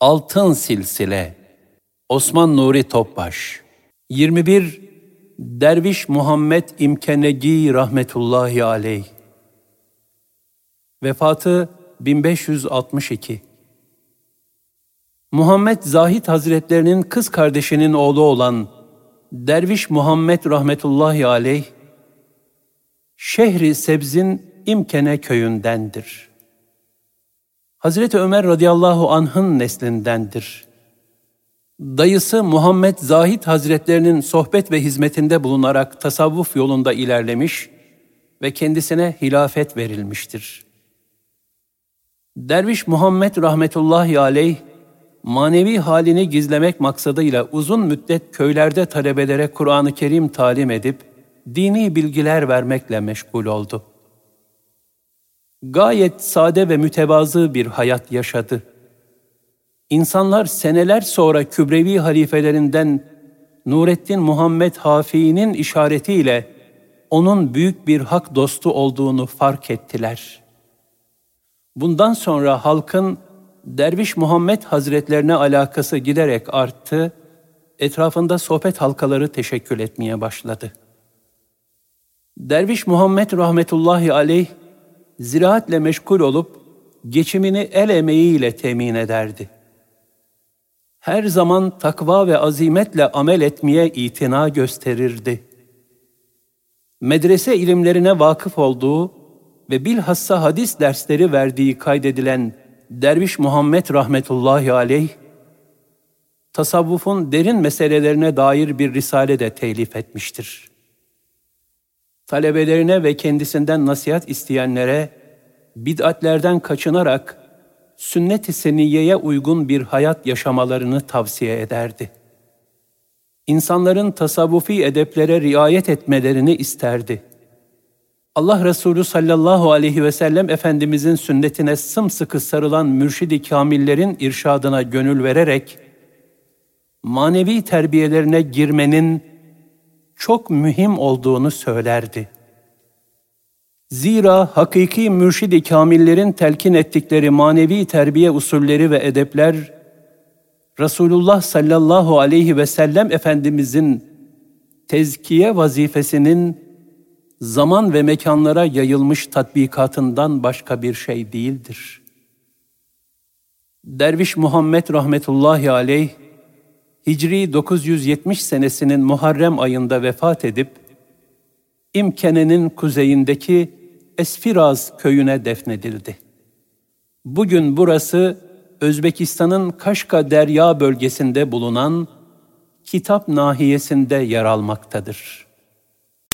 Altın Silsile Osman Nuri Topbaş. 21 Derviş Muhammed İmkenegi rahmetullahi aleyh. Vefatı 1562 Muhammed Zahid Hazretlerinin kız kardeşinin oğlu olan Derviş Muhammed rahmetullahi aleyh Şehri Sebz'in İmkene köyündendir. Hazreti Ömer radıyallahu anh'ın neslindendir. Dayısı Muhammed Zahid Hazretlerinin sohbet ve hizmetinde bulunarak tasavvuf yolunda ilerlemiş ve kendisine hilafet verilmiştir. Derviş Muhammed rahmetullahi aleyh, manevi halini gizlemek maksadıyla uzun müddet köylerde talebelere Kur'an-ı Kerim talim edip, dini bilgiler vermekle meşgul oldu. Gayet sade ve mütevazı bir hayat yaşadı. İnsanlar seneler sonra Kübrevi halifelerinden Nurettin Muhammed Hafi'nin işaretiyle onun büyük bir hak dostu olduğunu fark ettiler. Bundan sonra halkın Derviş Muhammed Hazretlerine alakası giderek arttı, etrafında sohbet halkaları teşekkül etmeye başladı. Derviş Muhammed rahmetullahi aleyh ziraatle meşgul olup geçimini el emeğiyle temin ederdi. Her zaman takva ve azimetle amel etmeye itina gösterirdi. Medrese ilimlerine vakıf olduğu ve bilhassa hadis dersleri verdiği kaydedilen Derviş Muhammed rahmetullahi aleyh, tasavvufun derin meselelerine dair bir risale de telif etmiştir talebelerine ve kendisinden nasihat isteyenlere bid'atlerden kaçınarak sünnet-i seniyeye uygun bir hayat yaşamalarını tavsiye ederdi. İnsanların tasavvufi edeplere riayet etmelerini isterdi. Allah Resulü sallallahu aleyhi ve sellem Efendimizin sünnetine sımsıkı sarılan mürşidi kamillerin irşadına gönül vererek, manevi terbiyelerine girmenin çok mühim olduğunu söylerdi. Zira hakiki mürşidi kamillerin telkin ettikleri manevi terbiye usulleri ve edepler, Resulullah sallallahu aleyhi ve sellem Efendimizin tezkiye vazifesinin zaman ve mekanlara yayılmış tatbikatından başka bir şey değildir. Derviş Muhammed rahmetullahi aleyh, Hicri 970 senesinin Muharrem ayında vefat edip, İmkene'nin kuzeyindeki Esfiraz köyüne defnedildi. Bugün burası Özbekistan'ın Kaşka Derya bölgesinde bulunan Kitap nahiyesinde yer almaktadır.